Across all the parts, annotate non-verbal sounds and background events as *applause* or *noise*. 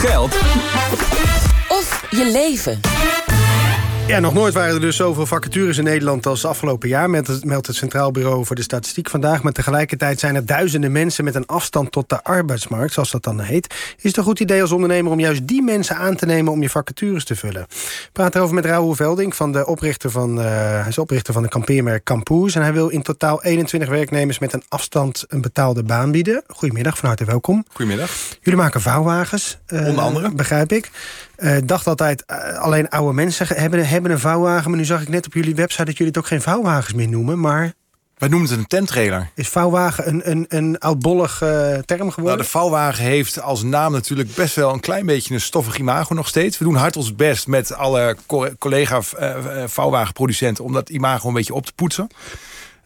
geld of je leven. Ja, nog nooit waren er dus zoveel vacatures in Nederland als afgelopen jaar, meldt het Centraal Bureau voor de Statistiek vandaag. Maar tegelijkertijd zijn er duizenden mensen met een afstand tot de arbeidsmarkt, zoals dat dan heet. Is het een goed idee als ondernemer om juist die mensen aan te nemen om je vacatures te vullen? Ik praat erover met Raoul Velding, van de oprichter van, uh, hij is oprichter van de kampeermerk Campoes. En hij wil in totaal 21 werknemers met een afstand een betaalde baan bieden. Goedemiddag, van harte welkom. Goedemiddag. Jullie maken vouwwagens. Uh, Onder andere. Begrijp ik. Uh, dacht altijd, uh, alleen oude mensen hebben, hebben een vouwwagen. Maar nu zag ik net op jullie website dat jullie het ook geen vouwwagens meer noemen. Maar wij noemen het een tenttrailer. Is vouwwagen een, een, een oudbollig uh, term geworden? Nou, de vouwwagen heeft als naam natuurlijk best wel een klein beetje een stoffig imago nog steeds. We doen hard ons best met alle co collega vouwwagenproducenten om dat imago een beetje op te poetsen.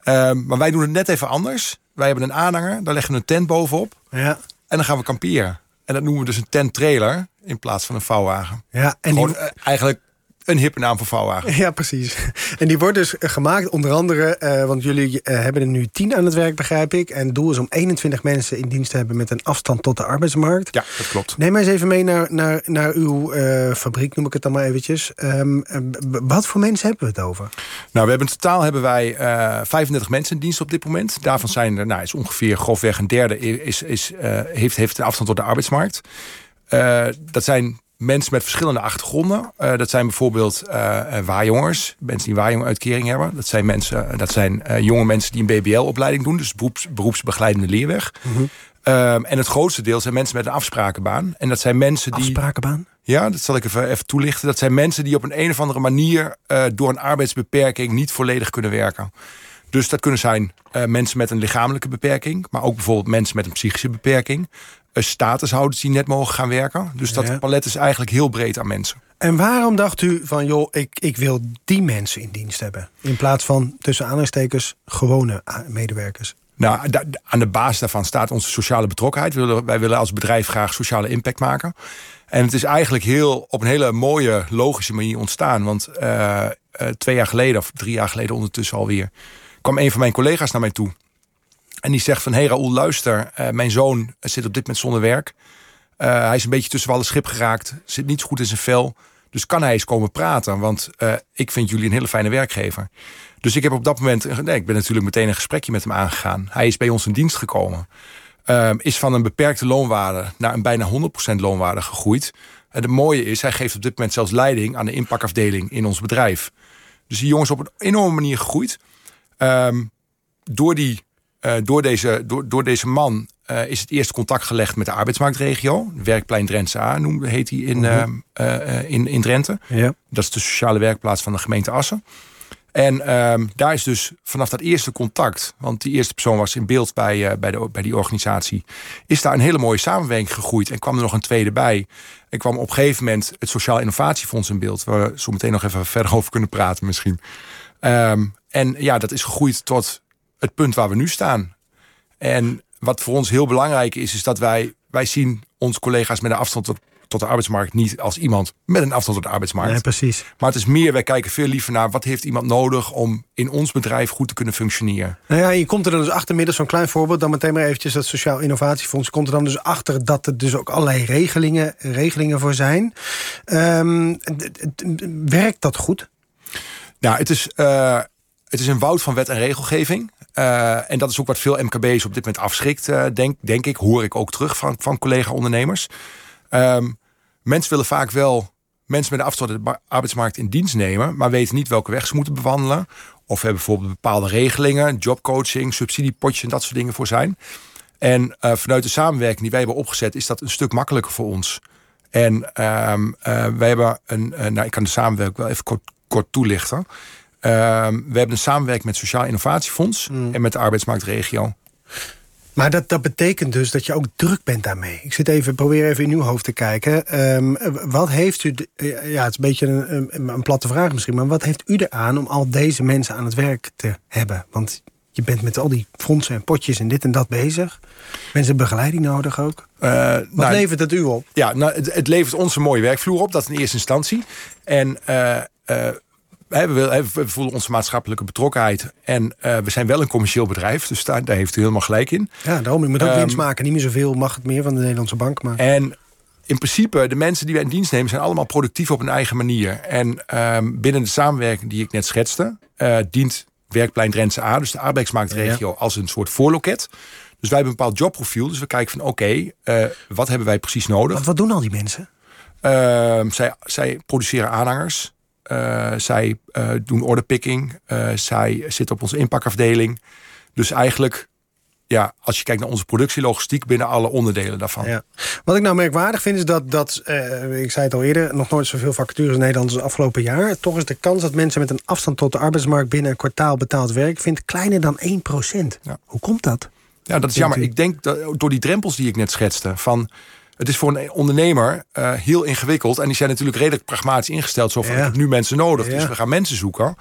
Ehm, maar wij doen het net even anders. Wij hebben een aanhanger, daar leggen we een tent bovenop. Ja. En dan gaan we kamperen. En dat noemen we dus een tenttrailer in plaats van een vouwwagen. Ja, en Gewoon, die... eigenlijk een hippe naam voor vouwwagen. Ja, precies. En die wordt dus gemaakt onder andere... Uh, want jullie uh, hebben er nu tien aan het werk, begrijp ik. En het doel is om 21 mensen in dienst te hebben... met een afstand tot de arbeidsmarkt. Ja, dat klopt. Neem mij eens even mee naar, naar, naar uw uh, fabriek, noem ik het dan maar eventjes. Um, wat voor mensen hebben we het over? Nou, we hebben in totaal hebben wij 35 mensen in dienst op dit moment. Daarvan zijn er, nou, is ongeveer grofweg een derde... Is, is, heeft, heeft een afstand tot de arbeidsmarkt. Dat zijn mensen met verschillende achtergronden. Uh, dat zijn bijvoorbeeld uh, waarjongers, mensen die een waarjonguitkering hebben. Dat zijn, mensen, dat zijn uh, jonge mensen die een BBL-opleiding doen, dus beroeps, beroepsbegeleidende leerweg. Mm -hmm. um, en het grootste deel zijn mensen met een afsprakenbaan. En dat zijn mensen die. Afsprakenbaan? Ja, dat zal ik even, even toelichten. Dat zijn mensen die op een, een of andere manier door een arbeidsbeperking niet volledig kunnen werken. Dus dat kunnen zijn uh, mensen met een lichamelijke beperking, maar ook bijvoorbeeld mensen met een psychische beperking. Uh, statushouders die net mogen gaan werken. Dus dat ja. palet is eigenlijk heel breed aan mensen. En waarom dacht u van, joh, ik, ik wil die mensen in dienst hebben? In plaats van tussen aanhalingstekens gewone medewerkers. Nou, aan de basis daarvan staat onze sociale betrokkenheid. Wij willen, wij willen als bedrijf graag sociale impact maken. En het is eigenlijk heel, op een hele mooie, logische manier ontstaan. Want uh, uh, twee jaar geleden, of drie jaar geleden ondertussen alweer... kwam een van mijn collega's naar mij toe. En die zegt van, hey Raoul, luister, uh, mijn zoon zit op dit moment zonder werk. Uh, hij is een beetje tussen alle schip geraakt, zit niet goed in zijn vel. Dus kan hij eens komen praten, want ik vind jullie een hele fijne werkgever. Dus ik heb op dat moment, nee, ik ben natuurlijk meteen een gesprekje met hem aangegaan. Hij is bij ons in dienst gekomen. Uh, is van een beperkte loonwaarde naar een bijna 100% loonwaarde gegroeid. En het mooie is, hij geeft op dit moment zelfs leiding aan de inpakafdeling in ons bedrijf. Dus die jongen is op een enorme manier gegroeid. Um, door die uh, door, deze, door, door deze man uh, is het eerste contact gelegd met de arbeidsmarktregio. Werkplein Drentse A noemde, heet hij in, uh, uh, in, in Drenthe. Ja. Dat is de sociale werkplaats van de gemeente Assen. En um, daar is dus vanaf dat eerste contact, want die eerste persoon was in beeld bij, bij, de, bij die organisatie, is daar een hele mooie samenwerking gegroeid. En kwam er nog een tweede bij. En kwam op een gegeven moment het Sociaal Innovatiefonds in beeld, waar we zo meteen nog even verder over kunnen praten misschien. Um, en ja, dat is gegroeid tot het punt waar we nu staan. En wat voor ons heel belangrijk is, is dat wij, wij zien onze collega's met een afstand tot, tot de arbeidsmarkt niet als iemand met een afstand tot de arbeidsmarkt. Nee, precies. Maar het is meer, wij kijken veel liever naar wat heeft iemand nodig om in ons bedrijf goed te kunnen functioneren. Nou ja, je komt er dan dus achter, middels zo'n klein voorbeeld, dan meteen maar eventjes dat Sociaal Innovatiefonds, komt er dan dus achter dat er dus ook allerlei regelingen, regelingen voor zijn. Um, werkt dat goed? Nou, het is, uh, het is een woud van wet en regelgeving. Uh, en dat is ook wat veel MKB's op dit moment afschrikt, uh, denk, denk ik. Hoor ik ook terug van, van collega-ondernemers. Um, mensen willen vaak wel mensen met tot de arbeidsmarkt in dienst nemen... maar weten niet welke weg ze moeten bewandelen. Of hebben bijvoorbeeld bepaalde regelingen, jobcoaching, subsidiepotjes en dat soort dingen voor zijn. En uh, vanuit de samenwerking die wij hebben opgezet... is dat een stuk makkelijker voor ons. En um, wij hebben een... nou, ik kan de samenwerking wel even kort, kort toelichten... Uh, we hebben een samenwerking met het Sociaal Innovatiefonds mm. en met de arbeidsmarktregio. Maar dat, dat betekent dus dat je ook druk bent daarmee. Ik zit even, probeer even in uw hoofd te kijken. Um, wat heeft u, ja, het is een beetje een, een, een, platte vraag misschien, maar wat heeft u eraan om al deze mensen aan het werk te hebben? Want je bent met al die fondsen en potjes en dit en dat bezig. Mensen hebben begeleiding nodig ook. Uh, wat nou, levert het u op? Ja, nou, het, het, levert ons een mooie werkvloer op, dat in eerste instantie. En uh, uh, we, we voelen onze maatschappelijke betrokkenheid. En uh, we zijn wel een commercieel bedrijf. Dus daar, daar heeft u helemaal gelijk in. Ja, daarom. Je moet ook um, winst maken. Niet meer zoveel mag het meer van de Nederlandse bank. Maar... En in principe, de mensen die wij in dienst nemen... zijn allemaal productief op hun eigen manier. En ehm, binnen de samenwerking die ik net schetste... Uh, dient Werkplein Drentse A, dus de arbeidsmarktregio... als een soort voorloket. Dus wij hebben een bepaald jobprofiel. Dus we kijken van oké, okay, wat hebben wij precies nodig? Wat, wat doen al die mensen? Uh, zij, zij produceren aanhangers. Uh, zij uh, doen orderpicking. zij zitten op onze inpakafdeling. Dus eigenlijk ja, als je kijkt naar onze productielogistiek binnen alle onderdelen daarvan. Ja. Wat ik nou merkwaardig vind is dat, dat ik zei het al eerder, nog nooit zoveel vacatures in Nederland als afgelopen jaar. Toch is de kans dat mensen met een afstand tot de arbeidsmarkt binnen een kwartaal betaald werk vindt kleiner dan 1%. Ja. Hoe komt dat? Ja, dat is jammer. Ik denk dat door die drempels die ik net schetste, van het is voor een ondernemer uh, heel ingewikkeld. En die zijn natuurlijk redelijk pragmatisch ingesteld. Zo van, ja. ik heb nu mensen nodig, ja. dus we gaan mensen zoeken.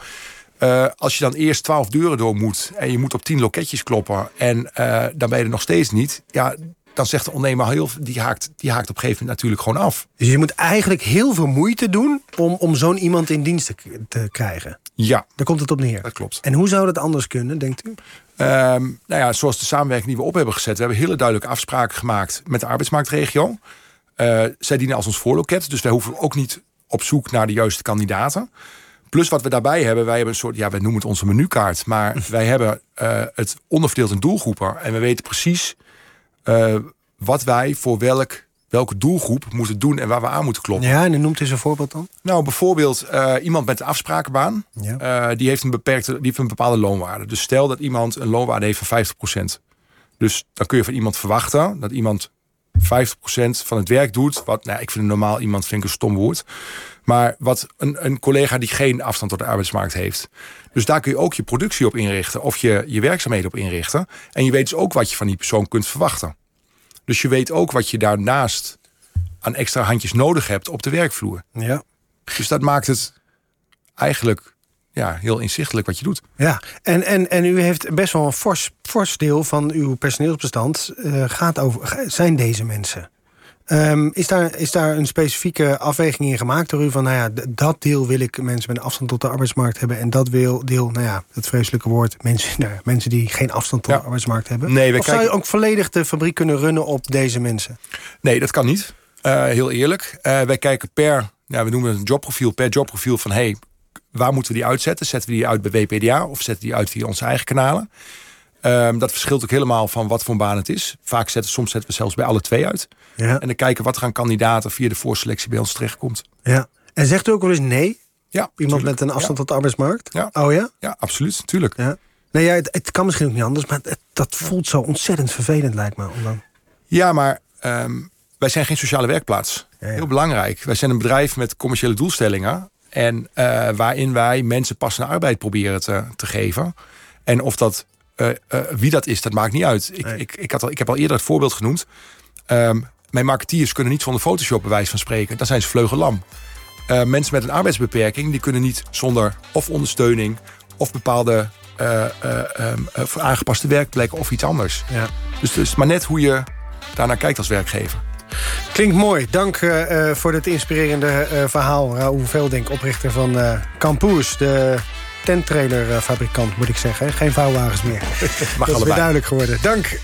Uh, als je dan eerst twaalf deuren door moet en je moet op tien loketjes kloppen en uh, dan ben je er nog steeds niet, ja, dan zegt de ondernemer heel die haakt, die haakt op een gegeven moment natuurlijk gewoon af. Dus je moet eigenlijk heel veel moeite doen om, om zo'n iemand in dienst te, te, krijgen. Ja. Daar komt het op neer. Dat klopt. En hoe zou dat anders kunnen, denkt u? Um, nou ja, zoals de samenwerking die we op hebben gezet. We hebben hele duidelijke afspraken gemaakt met de arbeidsmarktregio. Uh, zij dienen als ons voorloket, dus wij hoeven ook niet op zoek naar de juiste kandidaten. Plus wat we daarbij hebben, wij hebben een soort, ja, we noemen het onze menukaart. Maar *laughs* wij hebben uh, het onderverdeeld in doelgroepen. En we weten precies uh, wat wij voor welk, welke doelgroep moeten doen en waar we aan moeten kloppen. Ja, en dan noemt eens een voorbeeld dan? Nou, bijvoorbeeld uh, iemand met een afsprakenbaan. Ja. die heeft een beperkte, die heeft een bepaalde loonwaarde. Dus stel dat iemand een loonwaarde heeft van 50%. Dus dan kun je van iemand verwachten dat iemand 50% van het werk doet. Wat, nou, ik vind normaal iemand vind ik een stom woord. Maar wat een, een collega die geen afstand tot de arbeidsmarkt heeft. Dus daar kun je ook je productie op inrichten. Of je, je werkzaamheden op inrichten. En je weet dus ook wat je van die persoon kunt verwachten. Dus je weet ook wat je daarnaast aan extra handjes nodig hebt op de werkvloer. Ja. Dus dat maakt het eigenlijk ja, heel inzichtelijk wat je doet. Ja, en, en, en u heeft best wel een fors, fors deel van uw personeelsbestand uh, gaat over, zijn deze mensen. Um, is, daar, is daar een specifieke afweging in gemaakt door u van, nou ja, dat deel wil ik mensen met een afstand tot de arbeidsmarkt hebben en dat wil, deel, nou ja, het vreselijke woord, mensen, *laughs* nou, mensen die geen afstand tot ja. de arbeidsmarkt hebben? Nee, we of kijken... zou je ook volledig de fabriek kunnen runnen op deze mensen? Nee, dat kan niet. Uh, heel eerlijk. Uh, wij kijken per, ja, we noemen het een jobprofiel, per jobprofiel van, hey, waar moeten we die uitzetten? Zetten we die uit bij WPDA of zetten we die uit via onze eigen kanalen? Um, dat verschilt ook helemaal van wat voor een baan het is. Vaak zetten, soms zetten we zelfs bij alle twee uit. Ja. En dan kijken wat er aan kandidaten via de voorselectie bij ons terechtkomt. Ja. En zegt u ook wel eens nee? Ja. Iemand tuurlijk. met een afstand ja. tot de arbeidsmarkt? Ja. Oh ja? Ja, absoluut. Tuurlijk. Ja. Nee, ja, het, het, kan misschien ook niet anders, maar het, dat voelt zo ontzettend vervelend, lijkt me. Dan... Ja, maar um, wij zijn geen sociale werkplaats. Ja, Heel belangrijk. Wij zijn een bedrijf met commerciële doelstellingen. En uh, waarin wij mensen passende arbeid proberen te, te geven. En of dat uh, uh, wie dat is, dat maakt niet uit. Ik, nee. ik, ik, had al, ik heb al eerder het voorbeeld genoemd. Um, mijn marketeers kunnen niet zonder Photoshop bij wijze van spreken. Dan zijn ze vleugellam. Uh, mensen met een arbeidsbeperking die kunnen niet zonder of ondersteuning of bepaalde um, aangepaste werkplekken of iets anders. Ja. Dus het is maar net hoe je daarnaar kijkt als werkgever. Klinkt mooi. Dank uh, voor dit inspirerende uh, verhaal. Raoul Veldink, oprichter van uh, Campus, de tenttrailerfabrikant, moet ik zeggen. Geen vouwwagens meer. Mag Dat is weer duidelijk geworden. Dank.